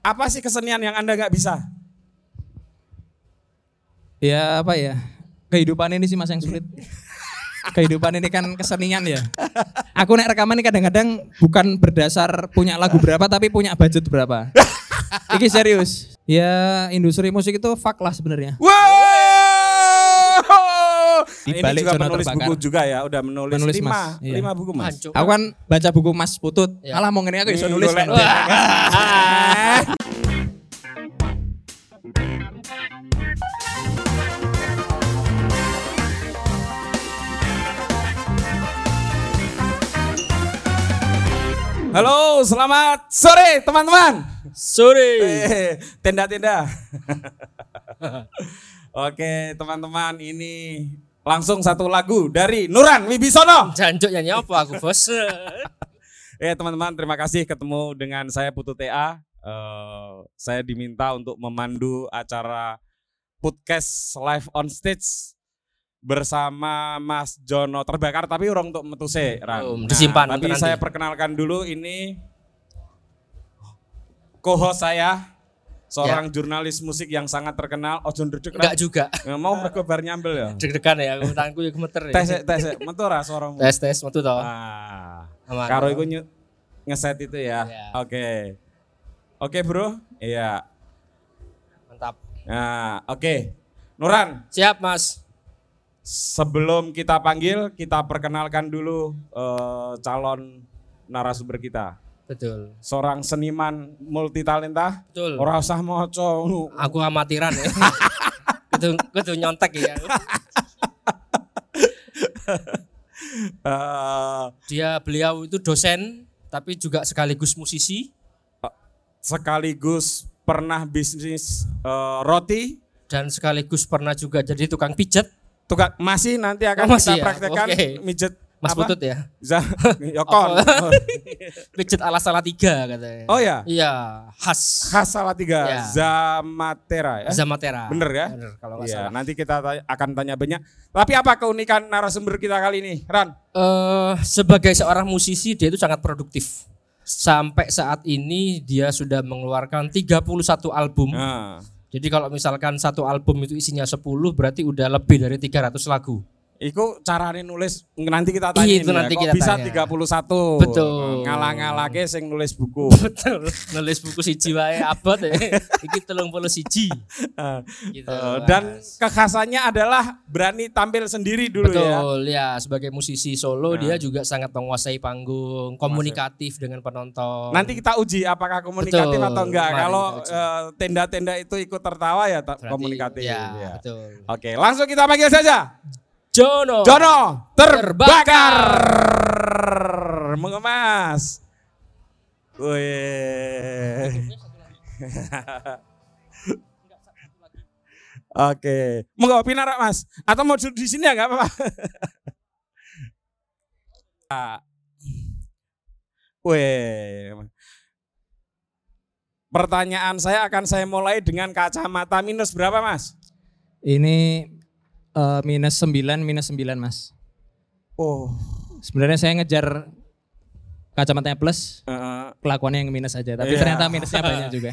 apa sih kesenian yang Anda nggak bisa? Ya apa ya? Kehidupan ini sih mas yang sulit. Kehidupan ini kan kesenian ya. Aku naik rekaman ini kadang-kadang bukan berdasar punya lagu berapa tapi punya budget berapa. Iki serius. Ya industri musik itu fuck lah sebenarnya. Wow! Di Ini balik juga zona penulis terbakar. buku juga ya, udah menulis, Menulis, lima, Mas. Iya. lima buku mas. Hancur. Aku kan baca buku Mas Putut. Ya. Alah mau ngene aku bisa nulis. kan. Ah. Halo, selamat sore teman-teman. Sore. Eh, Tenda-tenda. Oke, teman-teman, ini langsung satu lagu dari Nuran Wibisono. Jancuk nyanyi apa aku bos? Ya teman-teman terima kasih ketemu dengan saya Putu TA. Eh, saya diminta untuk memandu acara podcast live on stage bersama Mas Jono terbakar tapi orang untuk metuse Ran. Oh, disimpan tapi untuk nanti. saya perkenalkan dulu ini co-host saya seorang jurnalis musik yang sangat terkenal Ojo ndredeg Ran. Enggak juga. Nggak mau mereka bar nyambel ya. Deg-degan ya, tanganku ya gemeter ya. Tes tes metu ra suaramu. tes tes metu to. Ah. Karo iku ngeset itu ya. Iya. Oke. Oke, Bro. Iya. Mantap. Nah, oke. Nuran, Siap, Mas. sebelum kita panggil, kita perkenalkan dulu eh, calon narasumber kita. Betul. Seorang seniman multi talenta. Betul. Ora usah maca ngono. Aku amatiran ya. kudu kudu nyontek ya. Eh, Dia beliau itu dosen tapi juga sekaligus musisi sekaligus pernah bisnis eh, roti. dan sekaligus pernah juga jadi tukang pijet. Tukang masih nanti akan Oh, masih kita ya? praktekkan Oke. mijet Mas apa? Putut ya. Za- Yokon. Pijet ala salah tiga katanya. Oh ya, Iya, khas. khas salah tiga Ya. Zamatera ya. Zamatera. Bener ya? Bener kalau Iya, salah. nanti kita tanya- akan tanya banyak. Tapi apa keunikan narasumber kita kali ini, Ran? eh sebagai seorang musisi dia itu sangat produktif. Sampai saat ini dia sudah mengeluarkan 31 album. Nah, Jadi kalau misalkan satu album itu isinya 10 berarti udah lebih dari 300 lagu. Iku carane nulis nanti kita tanya Iya, itu nanti kita bisa tanya. 31. Betul. Ngalah-ngalake sing nulis buku. Betul. Nulis buku siji wae abot ya. Iki 30 siji. Eh, Gitu. eh, dan Mas. kekhasannya adalah berani tampil sendiri dulu ya. Betul ya, sebagai musisi solo dia juga sangat menguasai panggung, komunikatif dengan penonton. Nanti kita uji apakah komunikatif Betul. atau enggak. Mari Kalau eh, tenda-tenda itu ikut tertawa ya Berarti- komunikatif. Ya, ya. betul. Oke, langsung kita panggil saja. Jono. Jono terbakar mengemas. Wih. Oke, mau nggak pinar mas? Atau mau duduk di sini ya nggak apa-apa? Ah. Wih. Pertanyaan saya akan saya mulai dengan kacamata minus berapa mas? Ini eh, minus 9 minus 9 Mas. Oh, Sebenarnya saya ngejar kacamatanya plus, eh, kelakuannya yang minus aja. Tapi Iya. ternyata minusnya banyak juga.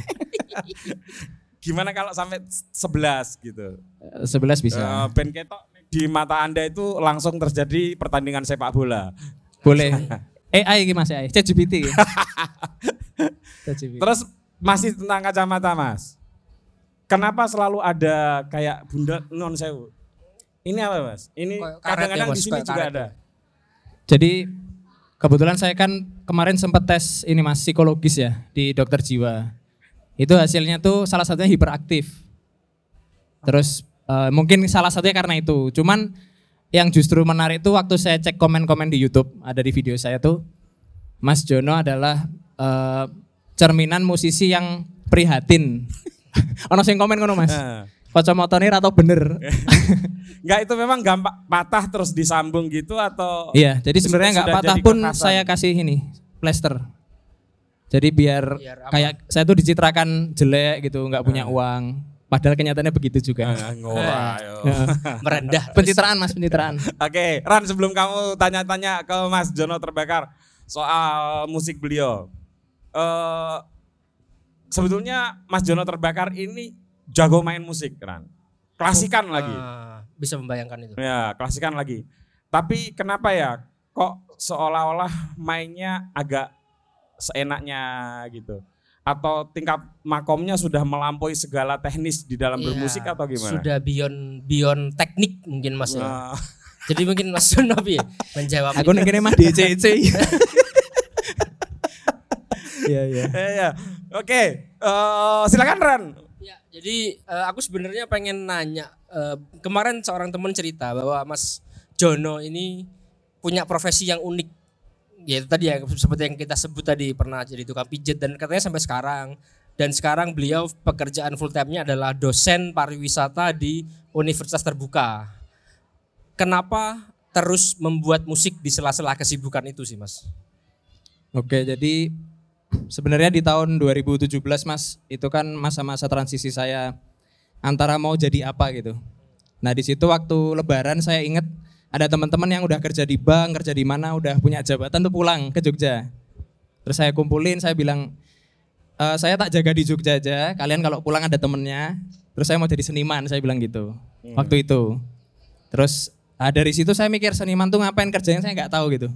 gimana kalau sampai 11 gitu? Eh, 11 bisa. Eh, ben ketok di mata anda itu langsung terjadi pertandingan sepak bola. Boleh. AI Mas AI. ChatGPT. Terus masih tentang kacamata mas. Kenapa selalu ada kayak bunda non sewu? Ini apa mas? Ini karet kadang-kadang ya, di sini juga karet ada. Jadi kebetulan saya kan kemarin sempat tes ini Mas psikologis ya di dokter jiwa. Itu hasilnya tuh salah satunya hiperaktif. Terus eh, mungkin salah satunya karena itu. Cuman yang justru menarik itu waktu saya cek komen-komen di YouTube, ada di video saya tuh Mas Jono adalah eh, cerminan musisi yang prihatin. Ono sing komen ngono Mas. Nah. Kacamata atau bener. Enggak itu memang gampang patah terus disambung gitu atau Iya, jadi sebenarnya nggak sudah patah pun kekhasan? saya kasih ini plester. Jadi biar, Biar apa? kayak saya tuh dicitrakan jelek gitu, nggak punya uang. Padahal kenyataannya begitu juga. Ah, ngora, yo. merendah. pencitraan mas, pencitraan. Oke, Ran sebelum kamu tanya-tanya ke Mas Jono terbakar soal musik beliau. Eh sebetulnya Mas Jono terbakar ini jago main musik kan. Klasikan lagi. Ah, bisa membayangkan itu. Ya, klasikan lagi. Tapi kenapa ya kok seolah-olah mainnya agak seenaknya gitu? Atau tingkat makomnya sudah melampaui segala teknis di dalam Iya, bermusik atau gimana? Sudah beyond beyond teknik mungkin Mas ya. Nah, Jadi mungkin Mas Jono ya menjawab Aku nih mah DCC. Iya iya. ya, ya. Oke, eh, silakan Ran. Jadi eh, aku sebenarnya pengen nanya eh, kemarin seorang teman cerita bahwa Mas Jono ini punya profesi yang unik. Ya itu tadi ya seperti yang kita sebut tadi pernah jadi tukang pijat dan katanya sampai sekarang dan sekarang beliau pekerjaan full time-nya adalah dosen pariwisata di Universitas Terbuka. Kenapa terus membuat musik di sela-sela kesibukan itu sih, Mas? Oke, jadi sebenarnya di tahun 2017 Mas, itu kan masa-masa transisi saya antara mau jadi apa gitu. Nah, di situ waktu lebaran saya ingat ada teman-teman yang udah kerja di bank, kerja di mana, udah punya jabatan tuh pulang ke Jogja. Terus saya kumpulin, saya bilang, "E, saya tak jaga di Jogja aja, kalian kalau pulang ada temennya, terus saya mau jadi seniman, saya bilang gitu. Waktu itu. Terus ah, dari situ saya mikir seniman tuh ngapain kerjanya saya nggak tahu gitu.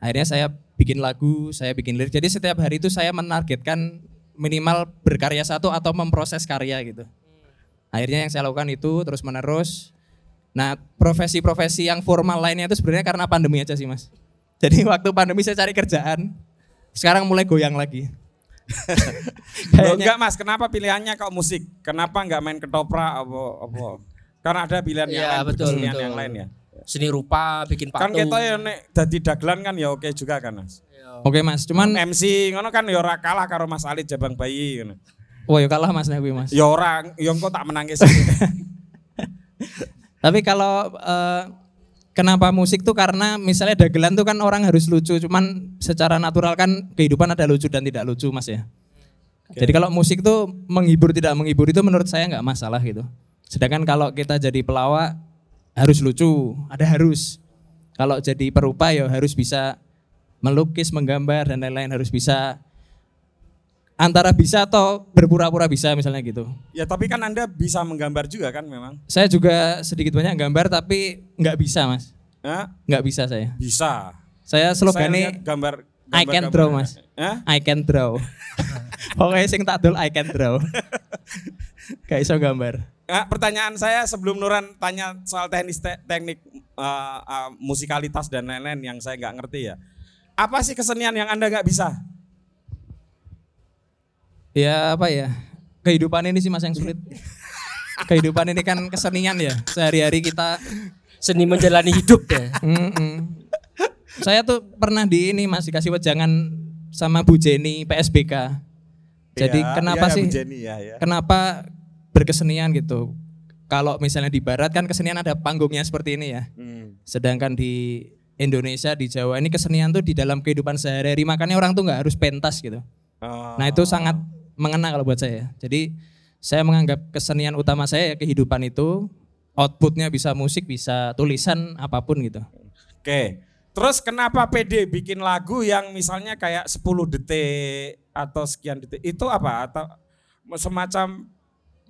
Akhirnya saya bikin lagu, saya bikin lirik. Jadi setiap hari itu saya menargetkan minimal berkarya satu atau memproses karya gitu. Akhirnya yang saya lakukan itu terus menerus. Nah profesi-profesi yang formal lainnya itu sebenarnya karena pandemi aja sih mas. Jadi waktu pandemi saya cari kerjaan, sekarang mulai goyang lagi. Loh, Kayaknya enggak Mas, kenapa pilihannya kok musik? Kenapa enggak main ketoprak apa apa? Karena ada pilihan yang Iya, lain, betul, betul. yang lain ya. Seni rupa, bikin Kan patung. kita ya nek dadi dagelan kan ya oke juga kan Mas. Oke mas, cuman MC ngono kan ya ora kalah karo Mas Ali Jabang Bayi ngono. wah ya kalah mas Nabi mas. Ya ora, ya engko tak menangis. Tapi kalau eh, kenapa musik tuh karena misalnya dagelan tuh kan orang harus lucu, cuman secara natural kan kehidupan ada lucu dan tidak lucu mas ya. Jadi kalau musik tuh menghibur tidak menghibur itu menurut saya nggak masalah gitu. Sedangkan kalau kita jadi pelawak harus lucu, ada harus. Kalau jadi perupa ya harus bisa melukis, menggambar dan lain-lain harus bisa antara bisa atau berpura-pura bisa misalnya gitu. ya tapi kan Anda bisa menggambar juga kan memang. Saya juga sedikit banyak gambar tapi nggak bisa mas, Hah? nggak bisa saya. Bisa. Saya Saya slogannya lihat gambar, I can gambar- draw gambar- mas, Hah? I can draw. Pokoknya sing tak dol I can draw. Gak iso gambar. Nah, pertanyaan saya sebelum Nuran tanya soal teknis te- teknik uh, uh, musikalitas dan lain-lain yang saya nggak ngerti ya. Apa sih kesenian yang Anda nggak bisa? Ya apa ya, kehidupan ini sih mas yang sulit. kehidupan ini kan kesenian ya, sehari-hari kita. Seni menjalani hidup ya. Mm-mm. Saya tuh pernah di ini mas dikasih wejangan sama Bu Jenny PSBK. Jadi Ya, kenapa ya, ya, sih? Bu Jenny, ya, ya. kenapa berkesenian gitu? Kalau misalnya di barat kan kesenian ada panggungnya seperti ini ya. Hmm. Sedangkan di Indonesia, di Jawa ini kesenian tuh di dalam kehidupan sehari-hari. Makanya orang tuh nggak harus pentas gitu. Oh. Nah itu sangat mengena kalau buat saya. Jadi saya menganggap kesenian utama saya ya kehidupan itu. Outputnya bisa musik, bisa tulisan, apa pun gitu. Oke. Terus kenapa PD bikin lagu yang misalnya kayak 10 detik atau sekian detik? Itu apa? Atau semacam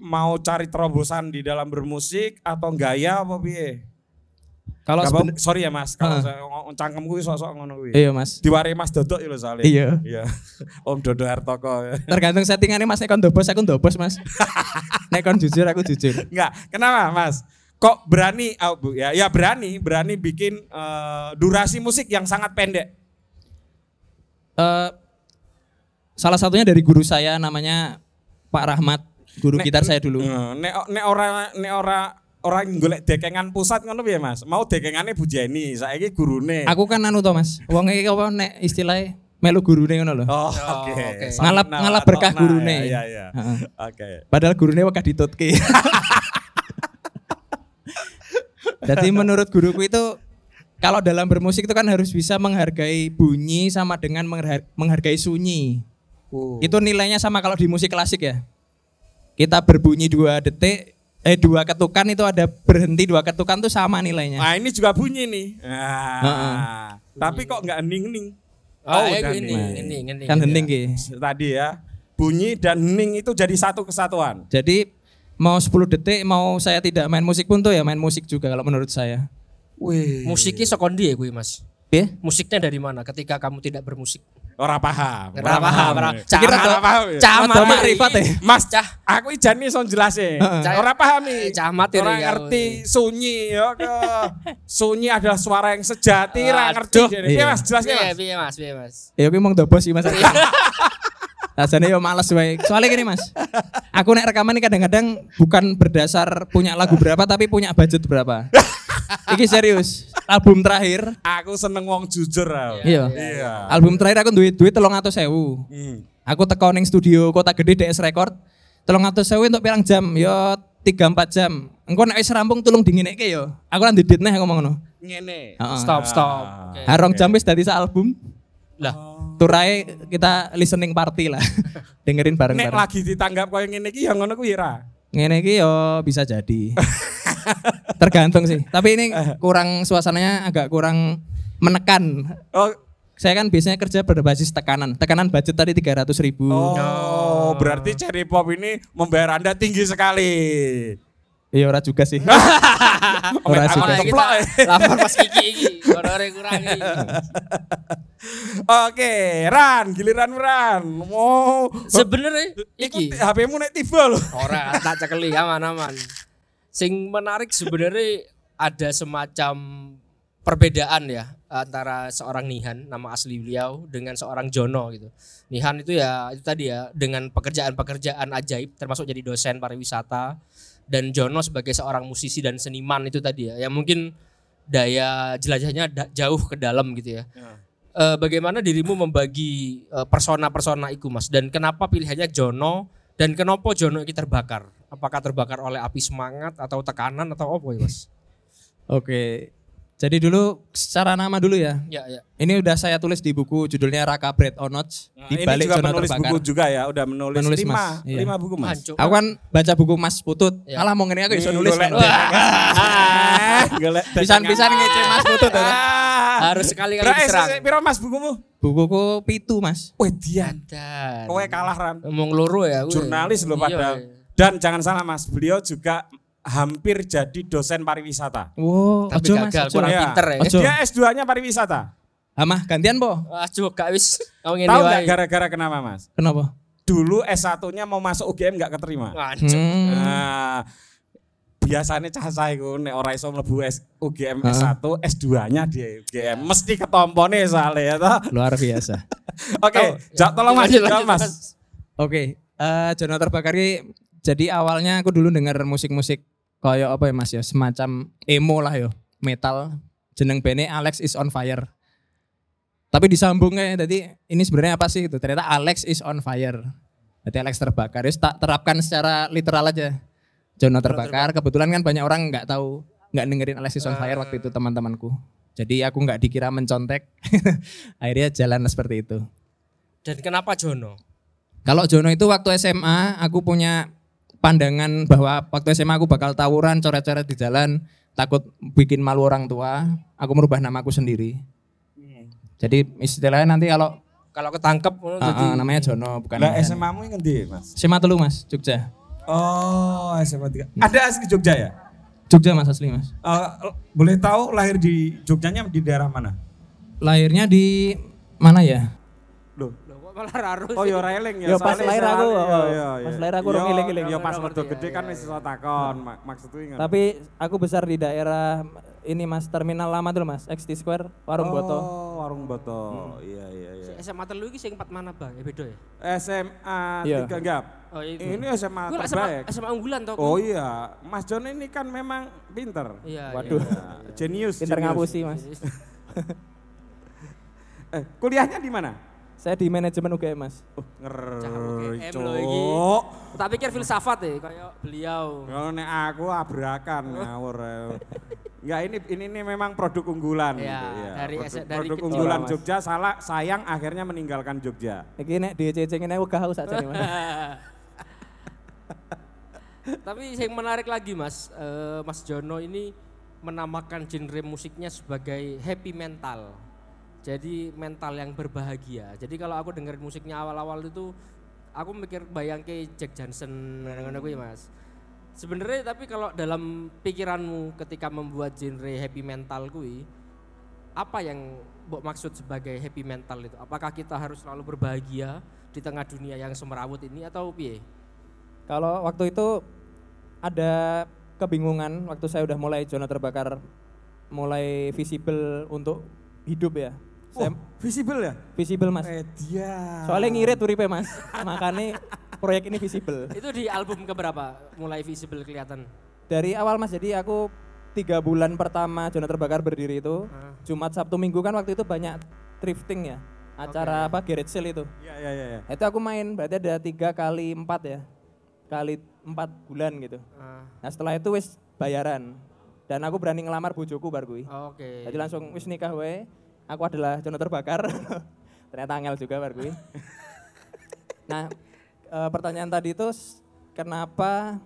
mau cari terobosan di dalam bermusik atau gaya apa piye? Kalau seben- sorry ya Mas, kalau saya ngomong cangkem kuwi sok-sok ngono kuwi. Iya mas. Diwari Mas Dodok ya lho. Iya. Iya. Om Dodo Hartoko. Tergantung settingannya mas, nek kon dobos aku dobos mas. nek kon jujur aku jujur. Enggak, kenapa Mas? Kok berani, oh, Bu, ya, ya berani, berani bikin eh, durasi musik yang sangat pendek. Eh, salah satunya dari guru saya namanya Pak Rahmat, guru Nek- gitar saya dulu. Nek nek ora nek ora ora golek dekengan pusat ngono piye Mas? Mau dekengane Bu Jenny, saiki gurune. Aku kan anu to Mas, wong iki apa nek istilahnya melu gurune ngono lho. Oh, Oh, oke. Ngalap- Samina ngalap wa berkah gurune. Ya, ya. Heeh. Oke. Padahal gurune wekah ditutke. Jadi menurut guruku itu kalau dalam bermusik itu kan harus bisa menghargai bunyi sama dengan menghargai, menghargai sunyi. Oh. Itu nilainya sama kalau di musik klasik ya. Kita berbunyi dua detik, eh dua ketukan itu ada berhenti dua ketukan tuh sama nilainya. Nah, ini juga bunyi nih. Nah, Heeh. Tapi kok enggak hening-hening? Oh, udah ini, nih. ini, ini, kan hening ki. Tadi ya. bunyi dan hening itu jadi satu kesatuan. Jadi mau 10 detik mau saya tidak main musik pun tuh ya main musik juga kalau menurut saya. Wih. Musiknya sekondi ya gue mas. Ya? Musiknya dari mana ketika kamu tidak bermusik? Ora paham. Ora paham, ora. Kira Camat. ora paham. ya? Camat. Makrifat ya? Mas cah, aku ijan nih son jelasin. Ora paham nih. Camat ini Orang kau. ngerti sunyi ya ke. Sunyi adalah suara yang sejati, ora ngerti. Jadi, Iya. Mas, jelasnya Mas. iya mas, iya mas. Ya oke mau dobos sih Mas. Rasanya yo males wae. Soalnya gini Mas. Aku nek rekaman ini kadang-kadang bukan berdasar punya lagu berapa tapi punya budget berapa. Iki serius. Album terakhir, Aku seneng wong jujur aku. iya. Iya. Album terakhir aku duit duit telung atau sewu. Hmm. Aku teko ning studio kota gede DS Record. Telung atau sewu untuk pirang jam? Yo tiga empat jam. Engko nek wis rampung tulung dingineke yo. Aku lan didit neh ngomong ngono. Ngene. Heeh. Stop, stop. Oke. Harong jam wis dadi sak album. Lah, Turai kita listening party lah. Dengerin Nek bareng-bareng. lagi ditanggap koyo ngene iki ya ngono kuwi ra. Ngene iki yo bisa jadi. Tergantung sih. Tapi ini kurang suasananya agak kurang menekan. Oh, Saya kan biasanya kerja berbasis tekanan. Tekanan budget tadi 300 ribu. oh, berarti cherry pop ini membayar Anda tinggi sekali. Iya ora juga sih. Ora juga. Keplok, ya. lapor pas kiki iki, honore kurangi. Oke, Ran, giliran Ran. Mau Sebenarnya iki HP-mu nek tiba loh. ora tak cekeli aman-aman. Sing menarik sebenarnya ada semacam perbedaan ya antara seorang Nihan nama asli beliau dengan seorang Jono gitu. Nihan itu ya itu tadi ya dengan pekerjaan-pekerjaan ajaib termasuk jadi dosen pariwisata dan Jono sebagai seorang musisi dan seniman itu tadi ya yang mungkin daya jelajahnya da- jauh ke dalam gitu ya. Eh, bagaimana dirimu membagi eh, persona-persona itu Mas dan kenapa pilihannya Jono dan kenapa Jono ini terbakar? Apakah terbakar oleh api semangat atau tekanan atau apa ya Mas? Oke. Jadi dulu secara nama dulu ya. Ya ya. Ini udah saya tulis di buku judulnya Raka Bread Onots Nah, di ini balik juga zona penulis terbakar. buku juga ya, udah menulis, Menulis, lima, Mas. Iya. lima buku mas. Hancur. Aku kan baca buku Mas Putut. Ya. Alah mau ngene aku iso Nih, nulis. kan. Pisan-pisan ngece Mas Putut. ya. Ah. Harus sekali-kali eh, diserang. piro mas bukumu? Bukuku pitu Mas. Weh dian. Kowe kalah Ran. ngomong loro ya. Jurnalis loh Iya, padahal. iya. Dan jangan salah mas, beliau juga hampir jadi dosen pariwisata. Wow, Tapi ojo Mas. gagal, ojo. kurang Iya. pinter ya. Ojo. Dia S2-nya pariwisata. Amah gantian po. Wah, juga wis. Tahu nggak gara-gara kenapa mas? Kenapa? Dulu S1-nya mau masuk UGM nggak keterima. Hmm. Nah, biasanya cah saya iku nek ora iso mlebu S- UGM Heeh. S1, S2-nya di UGM mesti ketompone soalnya ya toh. Luar biasa. Oke, ja, tolong Mas, Lanjut, jawab, lanjut, Mas. Oke, eh Jono Terbakar ini jadi awalnya aku dulu denger musik-musik kayak apa ya Mas ya, semacam emo lah ya, metal. Jeneng bene Alex is on fire. Tapi disambungnya jadi ini sebenarnya apa sih itu? Ternyata Alex is on fire. Jadi Alex terbakar. Terus tak terapkan secara literal aja. Jono terbakar. Kebetulan kan banyak orang nggak tahu, nggak dengerin Alex is on fire waktu itu teman-temanku. Jadi aku nggak dikira mencontek. Akhirnya jalan seperti itu. Dan kenapa Jono? Kalau Jono itu waktu SMA aku punya pandangan bahwa waktu SMA aku bakal tawuran coret-coret di jalan takut bikin malu orang tua. Aku merubah namaku sendiri. Jadi istilahnya nanti kalau Kalau ketangkep ah, jadi ah, namanya Jono bukan Lah. SMA-mu ngendi, Mas? SMA telu Mas, Jogja. Oh, SMA 3. Ada asli Jogja ya? Jogja Mas asli Mas. Eh, boleh tahu lahir di Jogjanya di daerah mana? Lahirnya di mana ya? Malah raro Oh sih? ya ora eling ya. Yo, pas lahir aku, iya, oh, iya, pas iya. lahir aku Yo, orang eling-eling. Yo pas metu ngerti, gede kan iya. wis iso takon, mak- maksudku ingat. Tapi aku besar di daerah ini Mas terminal lama dulu Mas, XT Square, Warung Boto. Oh, warung boto. Iya iya iya. SMA telu iki sing empat mana, Bang? Ya beda ya? SMA Iya. tiga enggak. Oh, itu. Ini SMA terbaik. SMA unggulan toh. Oh iya, Mas Jon ini kan memang pinter. Iya. Waduh. iya. Ya, Jenius. Pinter ngapusi Mas. Eh, kuliahnya di mana? Saya di manajemen UGM Mas. Oh, ngeri, UGM loh iki. Cuk. Tak pikir filsafat ya, kayak beliau. Kalau nek aku abrakan ngawur. ya. Enggak ini ini ini memang produk unggulan Iya, gitu, ya. dari produk, dari produk kecil, unggulan Mas. Jogja salah sayang akhirnya meninggalkan Jogja. Iki nek dicecengin aku gak haus aja Mas. Tapi yang menarik lagi Mas, eh, Mas Jono ini menamakan genre musiknya sebagai happy mental. Jadi mental yang berbahagia. Jadi kalau aku dengerin musiknya awal-awal itu aku mikir bayangke Jack Johnson ngono kuwi Mas. Sebenarnya tapi kalau dalam pikiranmu ketika membuat genre happy mental kuwi apa yang mbok maksud sebagai happy mental itu? Apakah kita harus selalu berbahagia di tengah dunia yang semerawut ini atau piye? Kalau waktu itu ada kebingungan waktu saya udah mulai zona terbakar mulai visible untuk hidup ya. Saya Oh, visible ya? visible Mas. Eh dia. Soalnya ngirit uripe Mas. Makanya proyek ini visible. Itu di album keberapa mulai visible kelihatan? Dari awal Mas, jadi aku tiga bulan pertama zona terbakar berdiri itu Ah. Jumat Sabtu Minggu kan waktu itu banyak thrifting ya. Acara apa garage sale itu. Iya iya iya. iya. Itu aku main berarti ada tiga kali empat ya. Kali empat bulan gitu. Ah, Nah setelah itu wis bayaran. Dan aku berani ngelamar bojoku bar kuwi. Oke. Jadi langsung wis nikah wae. Aku adalah Jono terbakar. Ternyata angel juga bar kuwi. nah, e, pertanyaan tadi itu kenapa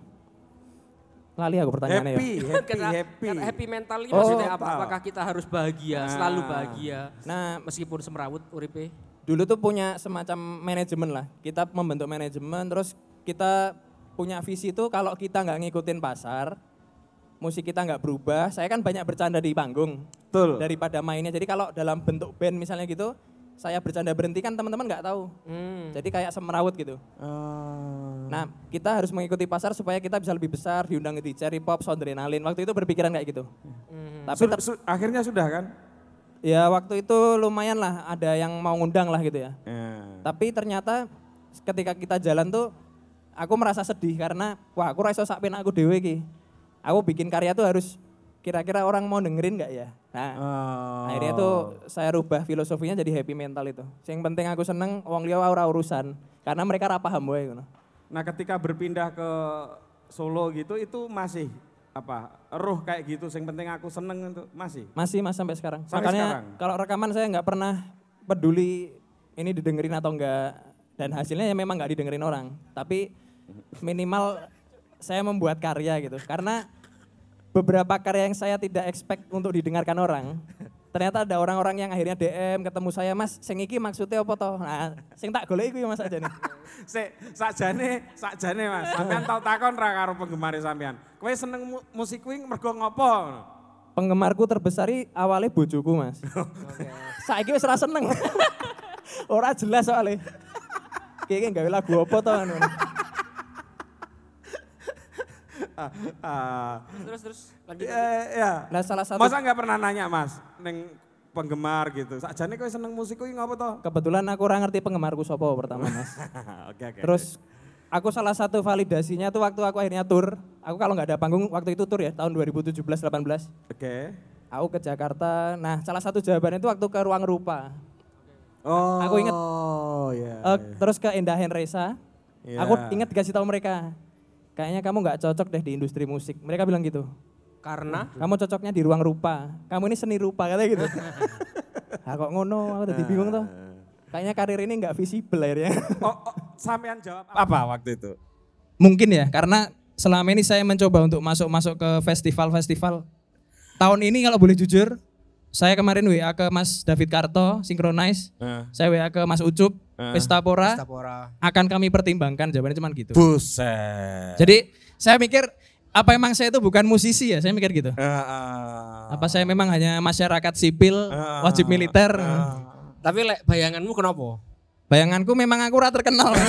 lali aku pertanyaannya Happy, ya. happy, Karena- happy. karena happy mental ini Oh, maksudnya apa? apa? Apakah kita harus bahagia, Nah. selalu bahagia Nah, meskipun semerawut uripe? dulu tuh punya semacam manajemen lah. Kita membentuk manajemen terus kita punya visi itu kalau kita nggak ngikutin pasar, musik kita nggak berubah. Saya kan banyak bercanda di panggung Betul. daripada mainnya. Jadi kalau dalam bentuk band misalnya gitu, saya bercanda berhenti kan teman-teman nggak tahu. Hmm. Jadi kayak semerawut gitu. Ah. Nah, kita harus mengikuti pasar supaya kita bisa lebih besar, diundang di Cherry Pop, Soundrenalin. Waktu itu berpikiran kayak gitu. Hmm. Tapi Su- su- akhirnya sudah kan? ya waktu itu lumayan lah ada yang mau ngundang lah gitu ya. Ya. Tapi ternyata ketika kita jalan tuh aku merasa sedih karena wah aku rasa sak aku dewe ki. Aku bikin karya tuh harus kira-kira orang mau dengerin nggak ya? Nah, Oh. akhirnya tuh saya rubah filosofinya jadi happy mental itu. Yang penting aku seneng, wong liya ora urusan. Karena mereka ra paham wae ngono. Nah ketika berpindah ke Solo gitu itu masih apa roh kayak gitu yang penting aku seneng itu masih Masih mas sampai sekarang. Sampai Makanya sekarang? kalau rekaman saya nggak pernah peduli ini didengerin atau enggak dan hasilnya ya memang nggak didengerin orang. Tapi minimal saya membuat karya gitu. Karena beberapa karya yang saya tidak expect untuk didengarkan orang. Ternyata ada orang-orang yang akhirnya DM ketemu saya, Mas, sing iki maksudnya apa toh? Nah, sing tak golek iku ya Mas aja nih. Se, sakjane, sakjane Mas. Sampean tau takon ra karo penggemar sampean. Kowe seneng mu- musik kuwi mergo ngopo? Penggemarku terbesar i awalnya bojoku, Mas. Saiki wis ora seneng. ora jelas soalnya. Kayaknya gawe lagu apa toh Terus terus lanjut. ya, ya. Nah, salah satu Masa nggak pernah nanya Mas neng penggemar gitu. Sakjane kowe seneng musik kuwi ngopo toh? kebetulan aku ora ngerti penggemarku sapa pertama, Mas. Oke oke. Terus aku salah satu validasinya tuh waktu aku akhirnya tur. Aku kalau nggak ada panggung waktu itu tur ya tahun 2017 18. Oke. Aku ke Jakarta. Nah, salah satu jawabannya itu waktu ke Ruang Rupa. Oh. Aku inget. Oh iya. Eh, terus ke Indah Henresa. Iya. Aku inget dikasih tahu mereka. Kayaknya kamu nggak cocok deh di industri musik. Mereka bilang gitu. Karena Kamu cocoknya di ruang rupa. Kamu ini seni rupa katanya gitu. ah kok ngono, aku tadi bingung tuh. Kayaknya karir ini nggak visible akhirnya. Oh, oh, sampean jawab apa waktu itu? Mungkin ya, karena selama ini saya mencoba untuk masuk-masuk ke festival-festival. Tahun ini kalau boleh jujur, saya kemarin WA ke Mas David Karto, Synchronize. Saya WA ke Mas Ucup, Eh. Pestapora. Tapora. Akan kami pertimbangkan, jawabannya cuma gitu. Buset. Jadi saya mikir, apa emang saya itu bukan musisi ya? Saya mikir gitu. Eh, eh. Apa saya memang hanya masyarakat sipil, Ah. wajib militer? Tapi lek bayanganmu kenapa? Bayanganku memang aku ora terkenal.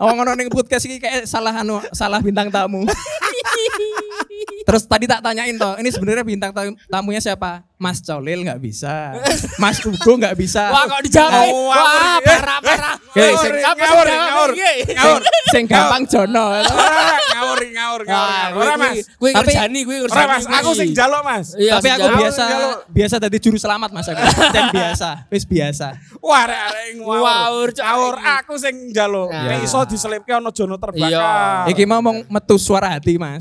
Oh ngono ning podcast iki kayak salah anu, salah bintang tamu. Terus tadi tak tanyain toh, ini sebenarnya bintang tam- tamunya siapa? Mas Colil nggak bisa, Mas Ugo nggak bisa. Wah kok dijawab? Oh, Wah parah parah. Wah, sing- ngawur, jawab ngawur, iki? ngawur. Sing gampang Jono. Ngawur, ngawur, ngawur. Ora, Mas. Kuwi ngerjani, kuwi Ora, ngerjani. Mas. Aku sing jaluk, Mas. Iya, Tapi aku biasa biasa tadi juru selamat Mas aku. Dan biasa, wis biasa. Wah, arek arek ngawur. Ngawur. Ngawur, aku sing jaluk. Iya. Nek iso diselipke ono jono terbakar. Iya. Iki mau ngomong metu suara hati Mas.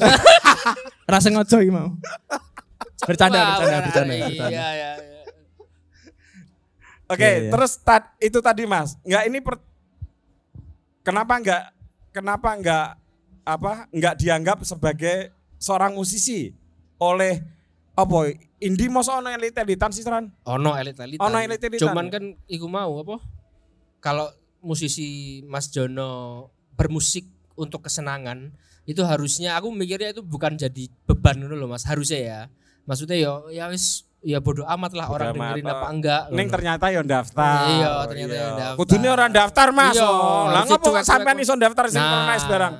Rasa ngojo iki mau. Bercanda, bercanda, benar. bercanda, Iya, bercanda. iya, iya. Oke, Iya, iya. terus tad- itu tadi Mas. Enggak ini per- kenapa enggak kenapa enggak apa enggak dianggap sebagai seorang musisi oleh apa Indi masa ono elit-elitan sih Ran? Ono elit-elitan. Ono elit-elitan, Cuman kan iku mau apa? Kalau musisi Mas Jono bermusik untuk kesenangan itu harusnya aku mikirnya itu bukan jadi beban dulu loh Mas harusnya ya maksudnya ya ya wis ya bodoh amat lah orang amat, dengerin oh. apa enggak Ning ngono. ternyata yo daftar. Iya, ternyata yo daftar. Kudune orang daftar, Mas. Iya, Oh, Lah ngopo kok sampean iso daftar sinkronis barang?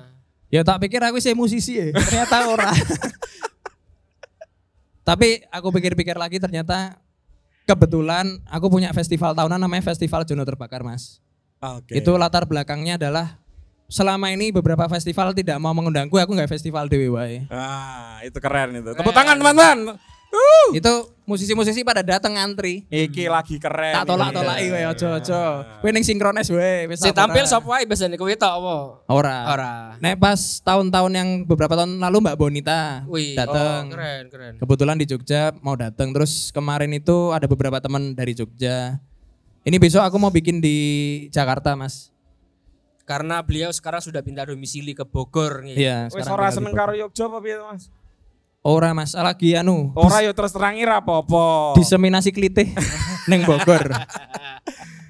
Ya tak pikir aku sih musisi ya, ternyata ora. Tapi aku pikir-pikir lagi ternyata kebetulan aku punya festival tahunan namanya Festival Jono Terbakar, Mas. Oke. Itu latar belakangnya adalah selama ini beberapa festival tidak mau mengundangku, aku nggak festival dewe wae. Ah, itu keren itu. Tepuk tangan teman-teman. Uh. Itu musisi-musisi pada datang ngantri. Iki lagi keren. Tak tolak-tolaki wae aja-aja. Kowe ning sinkronis wae wis Si tampil sapa wae biasanya kowe tok apa? Ora. Ora. Nek pas tahun-tahun yang beberapa tahun lalu Mbak Bonita datang. oh, keren, keren. Kebetulan di Jogja mau datang. Terus kemarin itu ada beberapa teman dari Jogja. Ini besok aku mau bikin di Jakarta, Mas. Karena beliau sekarang sudah pindah domisili ke Bogor nih. Iya, Wis sekarang ora seneng karo Yogya apa piye, Mas? Ora, Mas. Lagi anu, Ora yo terus terangi ra apa-apa. diseminasi klitih neng Bogor.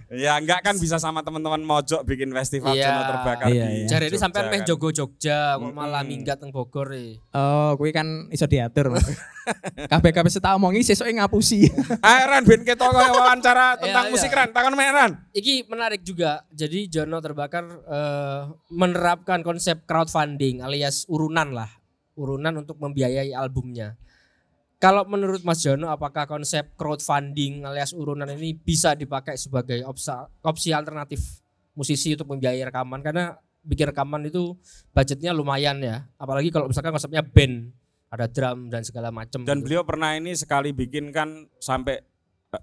Ya enggak kan bisa sama teman-teman mojok bikin festival Iya. Jono Terbakar Iya, di iya. Jare ini Jogja sampean meh kan. jogo Jogja kok malah minggat teng Bogor e. Oh, kuwi kan iso diatur, Mas. Kabeh-kabeh setak omongi sesuke ngapusi. Ayo Ran ben ketok wawancara tentang Iya, musik iya. Ran. Takon mek Ran. Iki menarik juga. Jadi Jono Terbakar eh, menerapkan konsep crowdfunding alias urunan lah. Urunan untuk membiayai albumnya. Kalau menurut Mas Jono apakah konsep crowdfunding alias urunan ini bisa dipakai sebagai opsa- opsi alternatif musisi untuk membiayai rekaman karena bikin rekaman itu budgetnya lumayan ya. Apalagi kalau misalkan konsepnya band, ada drum dan segala macam. Dan gitu. beliau pernah ini sekali bikin kan sampai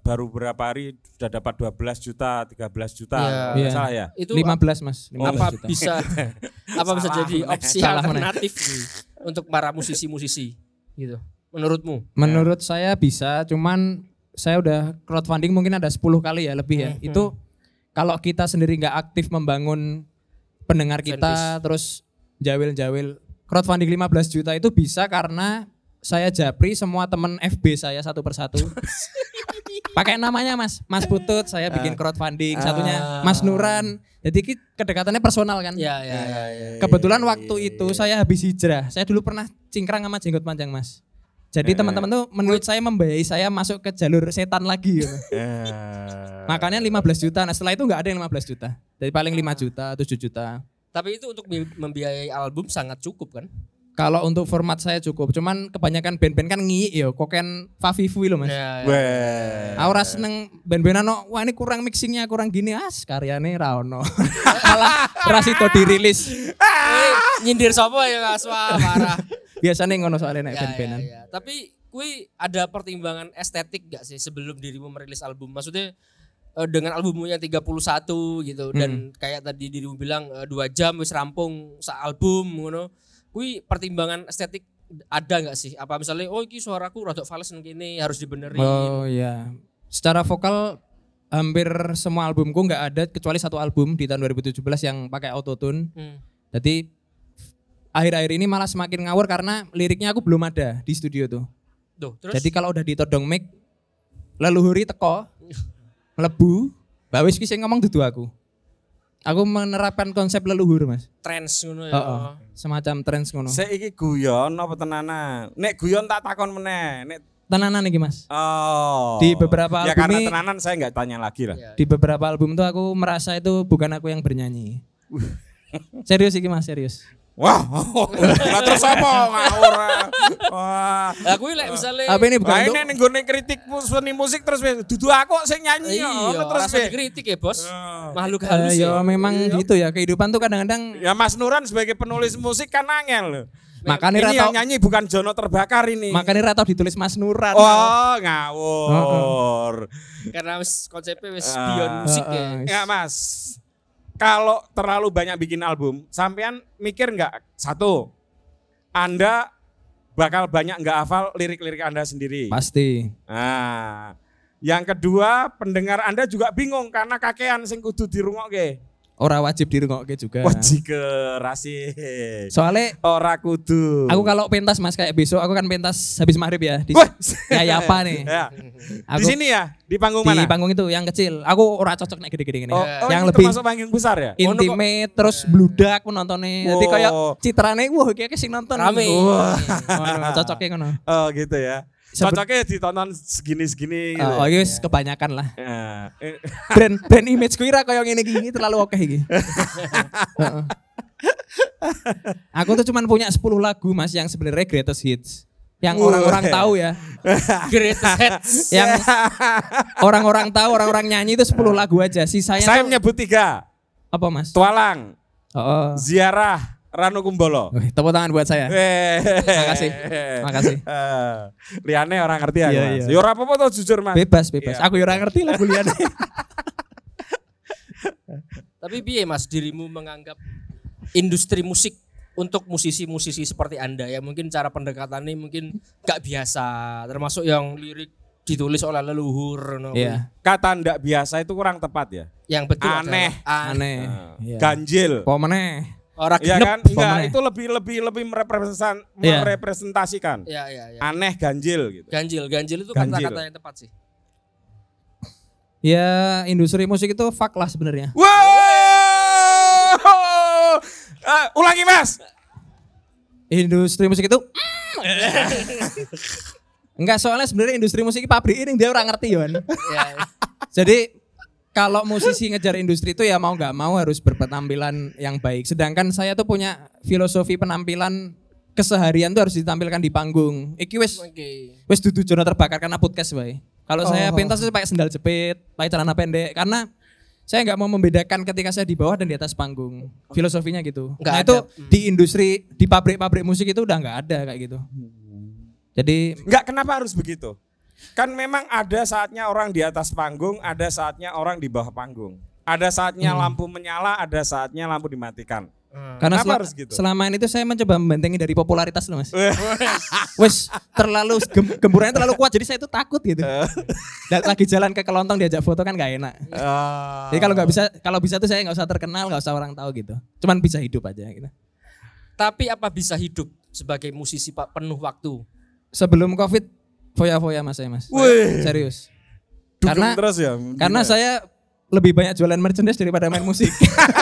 baru berapa hari sudah dapat 12 juta, 13 juta. Iya. Salah ya. itu 15, Mas. 15 apa juta. bisa apa bisa jadi opsi alternatif nih untuk para musisi-musisi gitu menurutmu Menurut saya bisa, cuman saya udah crowdfunding mungkin ada 10 kali ya lebih ya. Hmm, Itu kalau kita sendiri nggak aktif membangun pendengar kita terus jawil-jawil crowdfunding 15 juta itu bisa karena saya japri semua temen FB saya satu persatu. Pakai namanya Mas, Mas Putut saya bikin crowdfunding, satunya Mas Nuran. Jadi kedekatannya personal kan. ya ya ya, ya. Kebetulan waktu itu saya habis hijrah. Saya dulu pernah cingkrang sama jenggot panjang, Mas. Jadi teman-teman tuh menurut saya membiayai saya masuk ke jalur setan lagi gitu. Eh. Makanya 15 juta. Nah, setelah itu nggak ada yang 15 juta. Jadi paling 5 juta, 7 juta. tapi itu untuk mem- membiayai album sangat cukup kan Kalau untuk format saya cukup, cuman kebanyakan band-band kan ngiyik ya, koken Favivu loh Mas. ya, ya. Aku ora seneng band-bandan no, wah ini kurang mixingnya, kurang gini, as karyane ra ono. Malah ra sido dirilis. Eh, nyindir sopo ya Mas wah parah Biasanya ngono soalnya nek ya, ya, band-bandan. ya. tapi kui ada pertimbangan estetik gak sih sebelum dirimu merilis album maksudnya eh, dengan albumnya 31 gitu dan kayak tadi dirimu bilang eh, dua jam wis rampung sa album ngono kui pertimbangan estetik ada nggak sih apa misalnya oh iki suaraku rada fals nang kene harus dibenerin Oh iya. Secara vokal hampir semua albumku nggak ada kecuali satu album di tahun 2017 yang pakai autotune. Hmm. Jadi akhir-akhir ini malah semakin ngawur karena liriknya aku belum ada di studio tuh. Duh, terus Jadi kalau udah ditodong mic leluhuri teko melebu, Mbak Wis ki sing ngomong dudu aku. Aku menerapkan konsep leluhur, Mas. trends ngono ya. Heeh. Semacam trends ngono. Saya iki guyon apa tenanan? Nek guyon tak takon meneh. Nek Tenanan iki, Mas. oh. Di beberapa Ya album karena ini- tenanan saya nggak tanya lagi lah. Ya. Di beberapa album tuh aku merasa itu bukan aku yang bernyanyi. serius iki Mas, serius. Wah, lah terus apa ngawur? Wah. Lah kuwi lek misale Apa ini bukan Nah ini nih gue kritik seni musik terus dudu aku sing nyanyi iya, ya, terus dikritik ya, Bos. Makhluk Eh, halus ya ya. memang gitu ya kehidupan tuh kadang-kadang Ya Mas Nuran sebagai penulis musik kan angel loh. makanya Ini ra yang nyanyi bukan Jono terbakar ini. makanya ra tau ditulis Mas Nuran. Oh ngawur. Karena wis konsepnya wis Ah. beyond musik ya. Ya Mas, kalau terlalu banyak bikin album, sampean mikir nggak satu, Anda bakal banyak nggak hafal lirik-lirik Anda sendiri. Pasti. Nah, yang kedua pendengar Anda juga bingung karena kakean sing kudu dirungokke. Ora wajib dirungokke juga. Wajib ke rasi. Soalnya Ora kudu. aku kalau pentas Mas kayak besok aku kan pentas habis maghrib ya di kayak apa nih? Ya. Aku Di sini ya, di panggung di mana? panggung itu yang kecil. Aku ora cocok naik gede-gede gini. Oh, oh, yang ini lebih termasuk panggung besar ya? intimate terus bludak menontonnya. Jadi Wow. kayak citrane wah kayak sing nonton. Rame. Wah. Ngono, cocoknya ngono. Oh gitu ya. Cocoknya ditonton segini-segini gitu. Oh, oh, wis kebanyakan lah. Ya. Eh, Brand brand image ku ira kayak ngene iki terlalu oke iki. Heeh. Aku tuh cuman punya 10 lagu Mas yang sebenarnya greatest hits. Yang orang-orang tahu ya. Greatest hits. Yang orang-orang tahu, orang-orang nyanyi itu 10 lagu aja. Sisanya Saya tuh menyebut tiga. apa Mas? Tualang, Oh. Ziarah, Ranu Kumbolo. Wih, tepuk tangan buat saya. Makasih. Makasih. Eh, liane orang ngerti ya, Iya, Mas. iya. Ya ora apa-apa tuh jujur, Mas. Bebas, bebas. Iya. Aku ya ora ngerti lagu liane. Tapi piye Mas dirimu menganggap industri musik untuk musisi-musisi seperti Anda ya mungkin cara pendekatannya mungkin gak biasa termasuk yang lirik ditulis oleh leluhur no. Iya. Kata ndak biasa itu kurang tepat ya. yang betul Aneh. adalah- Aneh. Nah, Iya. Ganjil. Apa meneh? Orang Iya genep kan? Enggak, Pomene. itu lebih lebih lebih merepresentan Iya. merepresentasikan. ya ya ya Aneh ganjil gitu. ganjil ganjil itu Ganjil. kata-kata yang tepat sih Ya industri musik itu fuck lah sebenarnya. Wow! Eh, ulangi, Mas. Industri musik itu Enggak soalnya sebenarnya industri musik ini pabrik ini dia orang ngerti Yon. ya Jadi kalau musisi ngejar industri itu ya mau nggak mau harus berpenampilan yang baik. Sedangkan saya tuh punya filosofi penampilan keseharian tuh harus ditampilkan di panggung. Iki wis oke wis dudu jono terbakar karena podcast bae. Kalau saya Oh. pentas tuh pakai sendal jepit, pakai celana pendek karena saya nggak mau membedakan ketika saya di bawah dan di atas panggung. Filosofinya gitu. Nggak nah ada. itu di industri di pabrik-pabrik musik itu udah nggak ada kayak gitu. Jadi Enggak, kenapa harus begitu? Kan memang ada saatnya orang di atas panggung, ada saatnya orang di bawah panggung. Ada saatnya Hmm. lampu menyala, ada saatnya lampu dimatikan. karena Kenapa sel- harus gitu? selama ini tuh saya mencoba membentengi dari popularitas loh mas. Wes terlalu gem gemburannya terlalu kuat jadi saya tuh takut gitu. Dan lagi jalan ke kelontong diajak foto kan nggak enak. Ah. Jadi kalau nggak bisa kalau bisa tuh saya nggak usah terkenal nggak usah orang tahu gitu. Cuman bisa hidup aja gitu. tapi apa bisa hidup sebagai musisi pak penuh waktu Sebelum covid foya-foya mas saya mas. Wih. Serius. Dugem Karena terus ya. karena Gila. saya lebih banyak jualan merchandise daripada main musik.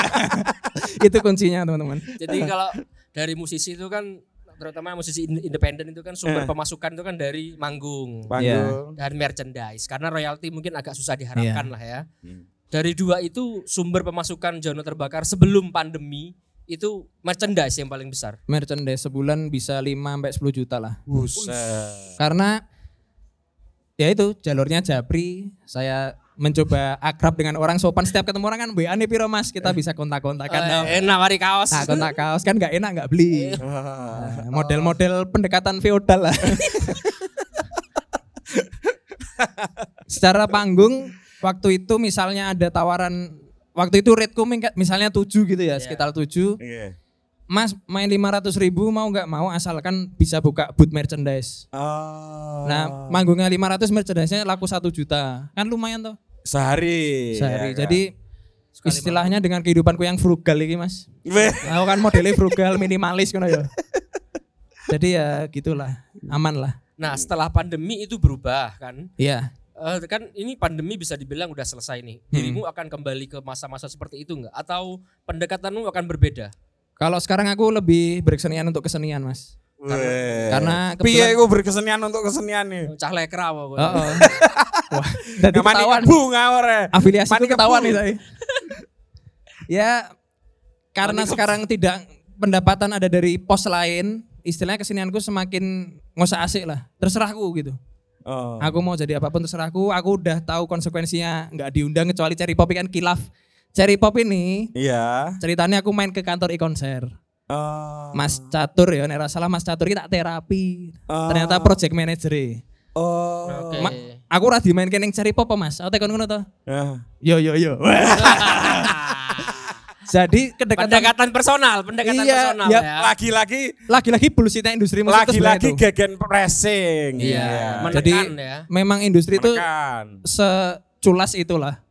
itu kuncinya teman-teman. jadi kalau dari musisi itu kan terutama musisi in- independen itu kan sumber Eh. pemasukan itu kan dari manggung panggung. dan merchandise karena royalti mungkin agak susah diharapkan Iya. lah ya. Hmm. Dari dua itu sumber pemasukan Jono terbakar sebelum pandemi itu merchandise yang paling besar. Merchandise sebulan bisa 5 sampai 10 juta lah. Buset. Karena ya itu jalurnya Japri, saya mencoba akrab dengan orang sopan setiap ketemu orang kan WA nih piro Mas, kita bisa kontak-kontakan. Eh, eh, nawari kaos. Nah, kontak kaos kan nggak enak nggak beli. Ah. Nah, model-model pendekatan feodal lah. Secara panggung waktu itu misalnya ada tawaran waktu itu rate misalnya 7 gitu ya, sekitar 7. Iya. Mas main 500 ribu mau nggak mau asalkan bisa buka booth merchandise. Ah. Nah manggungnya 500 merchandise-nya laku 1 juta. Kan lumayan tuh sehari. sehari. ya kan? Jadi istilahnya dengan kehidupanku yang frugal ini mas. Weh. Aku kan modelnya frugal minimalis kan ya. Jadi ya gitulah aman lah. Nah, setelah pandemi itu berubah kan? Iya. Eh, kan ini pandemi bisa dibilang udah selesai nih. Hmm. Dirimu akan kembali ke masa-masa seperti itu enggak? Atau pendekatanmu akan berbeda? Kalau sekarang aku lebih berkesenian untuk kesenian mas. Weh. Karena piye iku berkesenian untuk kesenian nih. Cah lekra apa? Oh, oh. Wah, Namanya ketahuan. bunga ore. Afiliasi Mani ketahuan nih saya. ya karena sekarang tidak pendapatan ada dari pos lain, istilahnya kesenianku semakin ngosak asik lah. Terserahku gitu. Oh. Aku mau jadi apa pun terserahku. Aku udah tahu konsekuensinya nggak diundang kecuali Cherry Pop kan kilaf. Cherry Pop ini Iya. ceritanya aku main ke kantor e-konser. Oh. Mas Catur ya, nek salah Mas Catur kita terapi. Oh. Ternyata project manager Oh. Oke. Ma- Aku ra dimain ning Cherry Pop apa, Mas? Aku tekon ngono to. Ya. Yo yo yo. Jadi kedekatan Pendekatan personal, pendekatan Iya, personal iya. ya. Lagi-lagi lagi-lagi bullshitnya industri musik lagi-lagi gegen pressing. Iya, Jadi menekan ya. memang industri itu seculas itulah.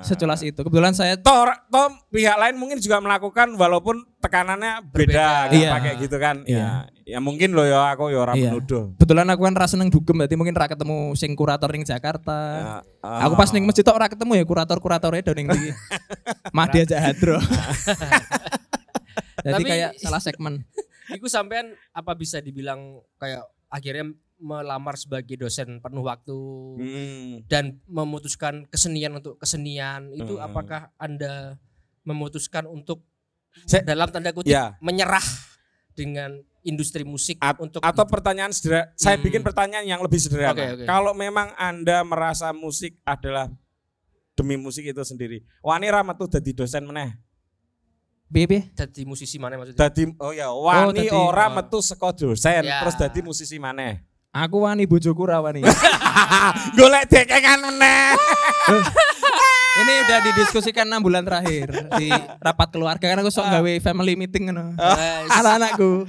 Seculas itu. Kebetulan saya Toh, toh pihak lain mungkin juga melakukan walaupun tekanannya beda, Berbeda. nggak Iya. pakai gitu kan. Iya. Ya, ya mungkin loh ya aku ya orang Iya. menuduh. Kebetulan aku kan rasa seneng dugem berarti mungkin ra ketemu sing kurator ning Jakarta. Ya, Aku pas ning masjid tok ora ketemu ya kurator-kuratornya do ning ndi. Mahdi aja hadro. Jadi Tapi- kayak salah segmen. Iku sampean apa bisa dibilang kayak akhirnya melamar sebagai dosen penuh waktu Hmm. dan memutuskan kesenian untuk kesenian itu Hmm. apakah anda memutuskan untuk Saya- dalam tanda kutip Ya. menyerah dengan industri musik At- untuk atau pertanyaan sederhana, saya Hmm. bikin pertanyaan yang lebih sederhana. Oke, oke. Kalau memang Anda merasa musik adalah demi musik itu sendiri, wani ra metu dadi dosen meneh. Piye piye? jadi musisi mana maksudnya? Dadi oh ya, wani dadi- ora oh. metu saka dosen Ya. terus dadi musisi maneh. Aku wani bojoku ra wani. Golek dekengan meneh. Ini udah didiskusikan 6 bulan terakhir di rapat keluarga kan aku sok gawe family meeting ngono. Eh, Anak-anakku.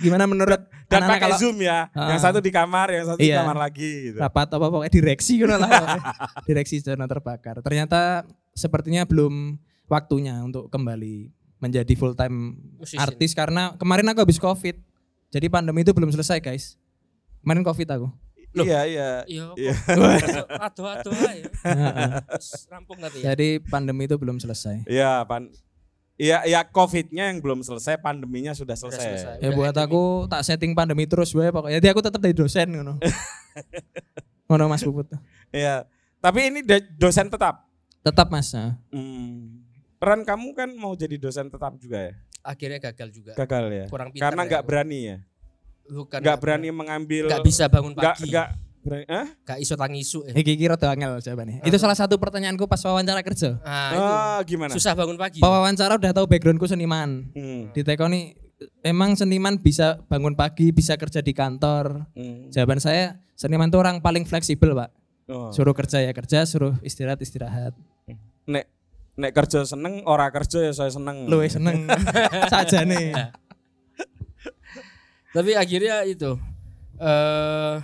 Gimana menurut Dan anak-anak pakai kalau Zoom ya. Ah. Yang satu di kamar, yang satu di Iya. kamar lagi gitu. rapat apa pokoknya direksi ngono lah. direksi zona terbakar. Ternyata sepertinya belum waktunya untuk kembali menjadi full time Musician. artis karena kemarin aku habis covid. Jadi pandemi itu belum selesai guys. Kemarin covid aku. Loh. Iya, iya. Iya, Iya. aduh aduh. Terus Rampung nanti ya. Jadi pandemi itu belum selesai. Iya, pan. Iya, ya COVID-nya yang belum selesai, pandeminya sudah Udah selesai. selesai. Ya Udah buat endemi. aku tak setting pandemi terus gue pokoknya. Jadi aku tetap jadi dosen ngono. ngono Mas Puput. Iya. Tapi ini dosen tetap. Tetap Mas. nah. Hmm. Ran kamu kan mau jadi dosen tetap juga ya? Akhirnya gagal juga. Gagal ya? Kurang pintar. Karena ya nggak aku. berani ya? Bukan Nggak berani mengambil Nggak bisa bangun nggak pagi. nggak berani. Hah? Gak iso tangisu ya. Iki kira rada angel jawabannya. Itu salah satu pertanyaanku pas wawancara kerja. Nah, itu Oh, gimana? susah bangun pagi. Pak wawancara udah tahu backgroundku seniman. Hmm. Ditekoni emang seniman bisa bangun pagi, bisa kerja di kantor. Hmm. Jawaban saya seniman itu orang paling fleksibel, Pak. Oh. Suruh kerja ya kerja, suruh istirahat istirahat. Nek nek kerja seneng, ora kerja ya saya seneng. Lu seneng saja nih. Tapi akhirnya itu eh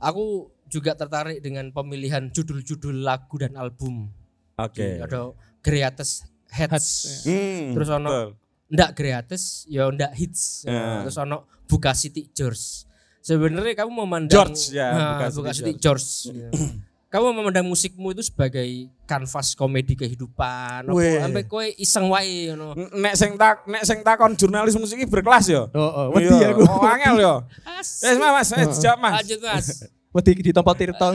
aku juga tertarik dengan pemilihan judul-judul lagu dan album. Oke. Ada greatest hits. Hmm, Terus ono betul. ndak greatest, ya ndak hits. Ya. Terus ono Buka City George. Sebenarnya kamu memandang George, ya, Nah, Buka Buka, City City George. Kamu memandang musikmu itu sebagai kanvas komedi kehidupan. Apa sampai kowe iseng wae ngono. Nek sing tak nek sing takon jurnalis musik iki berkelas yo. Oh, oh Iya. wedi aku. Oh, angel yo. Wes Mas, Mas, wes jawab Mas. Lanjut Mas. Wedi ditompo Tirto.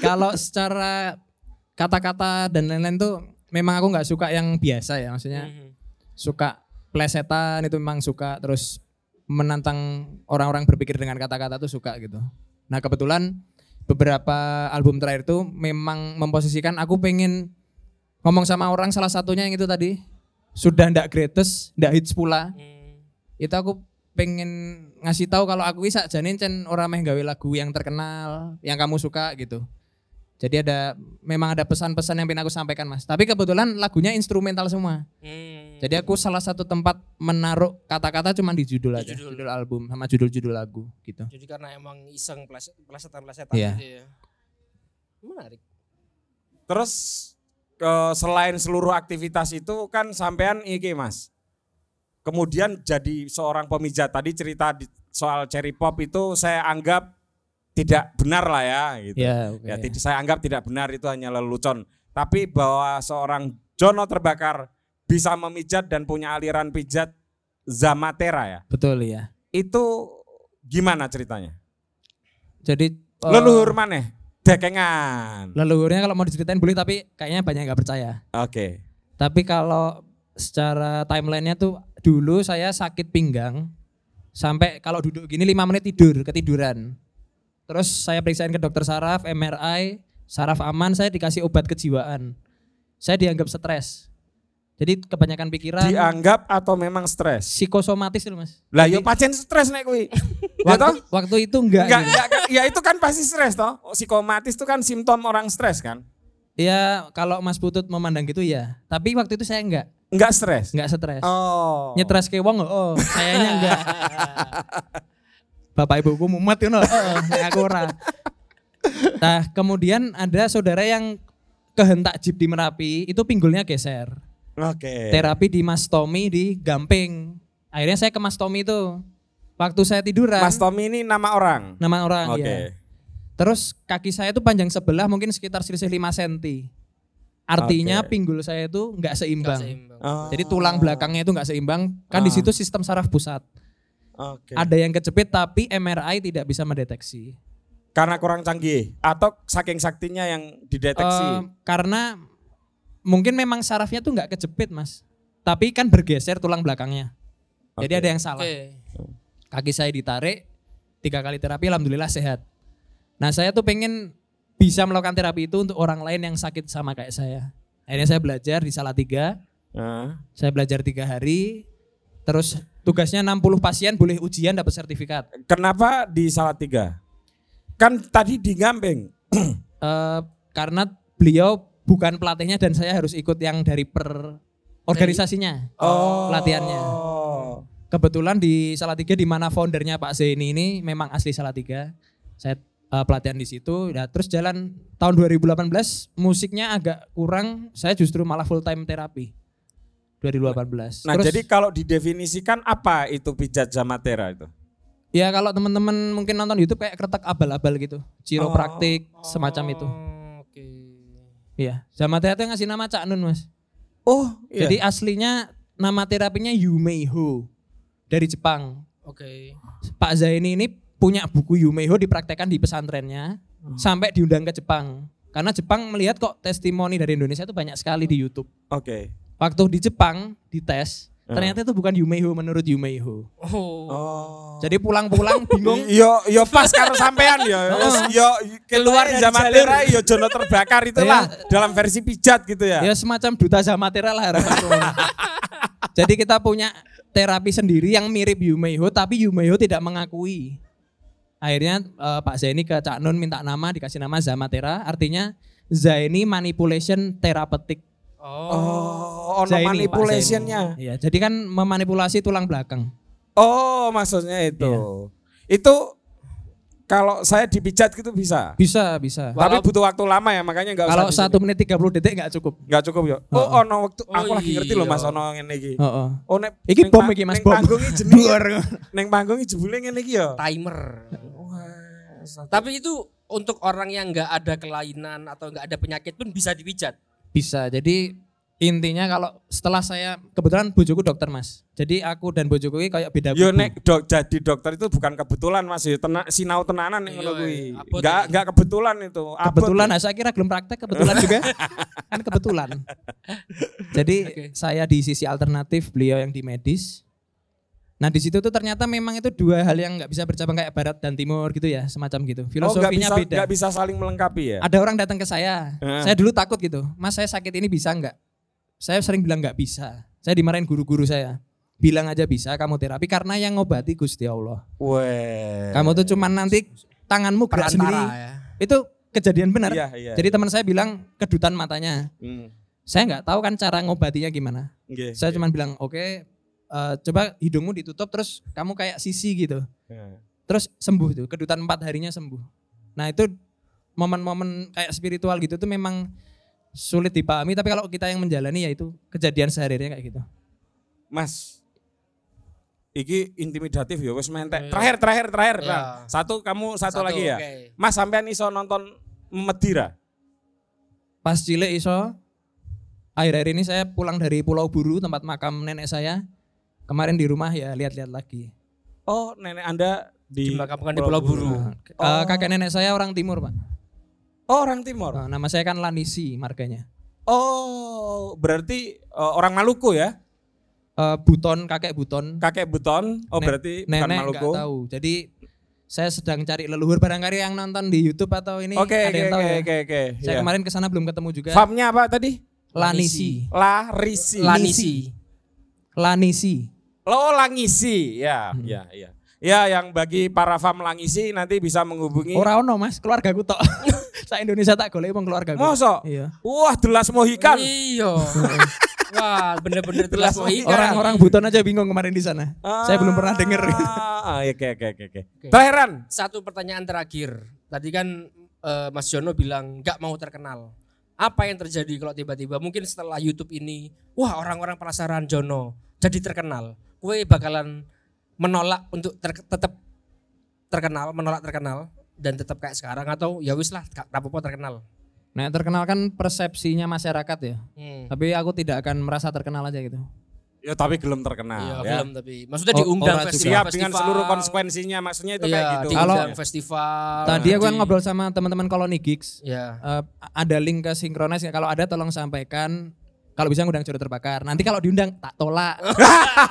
Kalau secara kata-kata dan lain-lain tuh memang aku nggak suka yang biasa ya maksudnya Mhm. suka plesetan itu memang suka terus menantang orang-orang berpikir dengan kata-kata tuh suka gitu. Nah kebetulan beberapa album terakhir tuh memang memposisikan aku pengen ngomong sama orang salah satunya yang itu tadi sudah ndak greatest, ndak hits pula. Hmm. Itu aku pengen ngasih tahu kalau aku bisa janin cen orang meh gawe lagu yang terkenal, yang kamu suka gitu. Jadi ada memang ada pesan-pesan yang pengen aku sampaikan mas. Tapi kebetulan lagunya instrumental semua. Hmm. Jadi aku salah satu tempat menaruh kata-kata cuma di judul Di aja, judul. judul. album sama judul-judul lagu gitu. Jadi karena emang iseng plesetan-plesetan Iya. gitu ya. Menarik. Terus eh, selain seluruh aktivitas itu kan sampean iki Mas. Kemudian jadi seorang pemijat tadi cerita di- soal cherry pop itu saya anggap tidak benar lah ya gitu. Ya, oke. Ya, tidak saya anggap tidak benar itu hanya lelucon. Tapi bahwa seorang Jono terbakar bisa memijat dan punya aliran pijat Zamatera ya. Betul ya. Itu gimana ceritanya? Jadi eh, Leluhur maneh, dekengan. leluhurnya kalau mau diceritain boleh tapi kayaknya banyak yang nggak percaya. Oke. Tapi kalau secara timelinenya tuh dulu saya sakit pinggang sampai kalau duduk gini lima menit tidur ketiduran. Terus saya periksain ke dokter saraf, MRI, saraf aman, saya dikasih obat kejiwaan. Saya dianggap stres. Jadi kebanyakan pikiran Dianggap atau memang stres? psikosomatis loh mas. Lah yo pacen stres nek kuwi. Ya Waktu, waktu itu enggak. Enggak, gitu. enggak, kan- ya itu kan pasti stres toh. Psikomatis itu kan simptom orang stres kan? Ya kalau Mas Putut memandang gitu ya. Tapi waktu itu saya enggak, Enggak stres. enggak stres. Oh. Nyetres ke wong oh, kayaknya enggak. Bapak ibuku mumet ngono, heeh, aku ora. Nah, kemudian ada saudara yang kehentak jeep di Merapi, itu pinggulnya geser. Oke. Terapi di Mas Tommy di Gamping. Akhirnya saya ke Mas Tommy itu. Waktu saya tiduran, Mas Tommy ini nama orang. nama orang Oke. ya. Terus kaki saya itu panjang sebelah mungkin sekitar selisih 5 cm. Artinya Oke. pinggul saya itu nggak seimbang. seimbang. Oh. Jadi tulang belakangnya itu nggak seimbang. Kan di Ah. situ sistem saraf pusat. Oke. Ada yang kejepit tapi MRI tidak bisa mendeteksi. Karena kurang canggih atau saking saktinya yang dideteksi. Eh, karena mungkin memang sarafnya tuh nggak kejepit mas, tapi kan bergeser tulang belakangnya. Jadi Oke. ada yang salah. Oke. Kaki saya ditarik, tiga kali terapi, alhamdulillah sehat. Nah saya tuh pengen bisa melakukan terapi itu untuk orang lain yang sakit sama kayak saya. Akhirnya saya belajar di Salatiga, Nah, saya belajar tiga hari, terus tugasnya 60 pasien boleh ujian dapat sertifikat. kenapa di Salatiga? Kan tadi di Gamping. Eh, karena beliau bukan pelatihnya dan saya harus ikut yang dari per organisasinya. Oh. Pelatihannya. Kebetulan di Salatiga di mana foundernya Pak Zaini ini memang asli Salatiga. Saya eh, pelatihan di situ. Nah, terus jalan tahun 2018 musiknya agak kurang. Saya justru malah full time terapi. 2018. Nah, terus jadi kalau didefinisikan apa itu pijat Zamatera itu? ya kalau teman-teman mungkin nonton YouTube kayak kretek abal-abal gitu. Chiropraktik semacam itu. Oh, Oke. Iya. Sama itu ngasih nama Cak Nun, Mas. Oh, Jadi aslinya nama terapinya Yumeiho dari Jepang. Oke. Pak Zaini ini punya buku Yumeiho dipraktekkan di pesantrennya sampai diundang ke Jepang. Karena Jepang melihat kok testimoni dari Indonesia itu banyak sekali di YouTube. Oke. Waktu di Jepang dites, ternyata itu bukan Yumeiho menurut Yumeiho. Oh. Oh. Jadi pulang-pulang bingung. Yo yo pas karo sampean yo. Yo keluar dari Zamatera yo Jono terbakar itulah dalam versi pijat gitu ya. Ya semacam duta Zamatera lah harapanku. Jadi kita punya terapi sendiri yang mirip Yumeiho tapi Yumeiho tidak mengakui. Akhirnya eh, Pak Zaini ke Cak Nun minta nama dikasih nama Zamatera artinya Zaini Manipulation Therapeutic. Oh. Oh, ono Pak manipulationnya. Iya, jadi kan memanipulasi tulang belakang. Oh, maksudnya itu. Iya. Itu kalau saya dipijat gitu bisa. Bisa, bisa. Tapi Walau- butuh waktu lama ya, makanya enggak Kalau satu menit 30 detik nggak cukup. Enggak cukup ya. Oh, Oh. ono waktu Oh, aku lagi ngerti loh iya. Mas ono ngene iki. Heeh. Oh, nek Iki bom iki Mas neng bom. panggung iki. Neng panggung iki jebule ngene iki ya. Timer. Wah, Tapi itu untuk orang yang nggak ada kelainan atau nggak ada penyakit pun bisa dipijat. Bisa. Jadi intinya kalau setelah saya kebetulan bojoku dokter Mas. Jadi aku dan bojoku ini kayak beda Yo nek dok jadi dokter itu bukan kebetulan Mas, yo tena, sinau tenanan ning ngono kuwi. Enggak ya. enggak kebetulan itu. Abot kebetulan ya. nah, saya kira belum praktek kebetulan juga kan kebetulan jadi Oke. saya di sisi alternatif beliau yang di medis nah di situ tuh ternyata memang itu dua hal yang nggak bisa bercabang kayak barat dan timur gitu ya semacam gitu Oh, enggak filosofinya bisa beda enggak bisa saling melengkapi ya. ada orang datang ke saya Heeh. saya dulu takut gitu mas saya sakit ini bisa nggak saya sering bilang nggak bisa saya dimarahin guru-guru saya bilang aja bisa kamu terapi karena yang ngobati Gusti Allah Weh. kamu tuh cuman nanti tanganmu gerak sendiri ya. itu kejadian benar Iya, iya. jadi teman saya bilang kedutan matanya Hmm. saya nggak tahu kan cara ngobatinya gimana. Nggih, Saya nggih. cuma bilang oke, eh, coba hidungmu ditutup terus kamu kayak sisi gitu, Heeh. terus sembuh tuh, kedutan empat harinya sembuh. Nah itu momen-momen kayak spiritual gitu tuh memang sulit dipahami, tapi kalau kita yang menjalani ya itu kejadian sehari-harinya kayak gitu. Mas. Iki intimidatif ya wis mentek. Iya. Terakhir terakhir terakhir. Iya. Bang. Satu kamu satu, lagi ya. oke. Mas sampean iso nonton Medira. Pas cilik iso, akhir-akhir ini saya pulang dari Pulau Buru tempat makam nenek saya. Kemarin di rumah ya lihat-lihat lagi. Oh, nenek Anda di Dimakamkan di Pulau Buru. Nah, eh, kakek nenek saya orang timur pak. Oh, orang timur. Nah, nama saya kan Lanisi marganya. Oh, berarti eh, orang Maluku ya? Eh, buton kakek buton Kakek Buton. Oh, Nen- berarti bukan nenek Maluku. nggak tahu jadi saya sedang cari leluhur barangkali yang nonton di YouTube atau ini Oke, ada oke, yang tahu oke, ya oke, oke. saya Iya. kemarin ke sana belum ketemu juga Farmnya apa tadi? Lanisi Larisi. Lanisi. Lanisi Lo Langisi, ya, Hmm. ya, ya. Ya, yang bagi para fam Langisi nanti bisa menghubungi. ora ono mas keluarga ku tok saya Indonesia tak golek wong keluarga Mosok? iya Wah, delas mohikan. Iya. Wah, bener-bener Telas mohikan. orang-orang buton aja bingung kemarin di sana saya belum pernah denger Ah, oke, oke, oke, oke. Terakhiran. Satu pertanyaan terakhir. Tadi kan eh, Mas Jono bilang nggak mau terkenal. Apa yang terjadi kalau tiba-tiba mungkin setelah YouTube ini, wah orang-orang penasaran Jono jadi terkenal. Kue bakalan menolak untuk ter- tetap terkenal, menolak terkenal dan tetap kayak sekarang atau ya wis lah apa-apa terkenal. Nah terkenal kan persepsinya masyarakat ya. Hmm. Tapi aku tidak akan merasa terkenal aja gitu. Ya tapi belum terkenal Iya, ya. belum tapi maksudnya Oh, diundang festival, Siap dengan seluruh konsekuensinya maksudnya itu Iya, kayak gitu. diundang Kalau- festival. Tadi aku kan ngobrol sama teman-teman koloni gigs. Ya. Eh, ada link ke Synchronize kalau ada tolong sampaikan kalau bisa ngundang jodoh terbakar. Nanti kalau diundang tak tolak.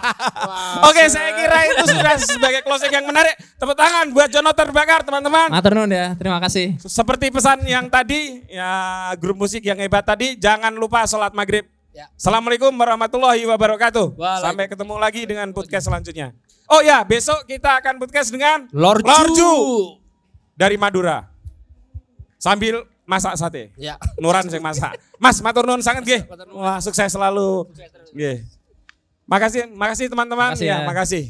Oke, saya kira itu sudah sebagai closing yang menarik. Tepuk tangan buat Jono terbakar, teman-teman. Matur nuwun ya. Terima kasih. Seperti pesan yang tadi, ya grup musik yang hebat tadi, jangan lupa sholat maghrib. Ya. Assalamualaikum warahmatullahi wabarakatuh. Sampai ketemu lagi dengan podcast selanjutnya. Oh ya, besok kita akan podcast dengan Lorju. Lorju dari Madura. Sambil masak sate. Ya. Nuran sing masak. Mas matur nuwun sangat nggih. Wah, sukses selalu. Nggih. Makasih, makasih teman-teman. Makasih ya, ya. makasih.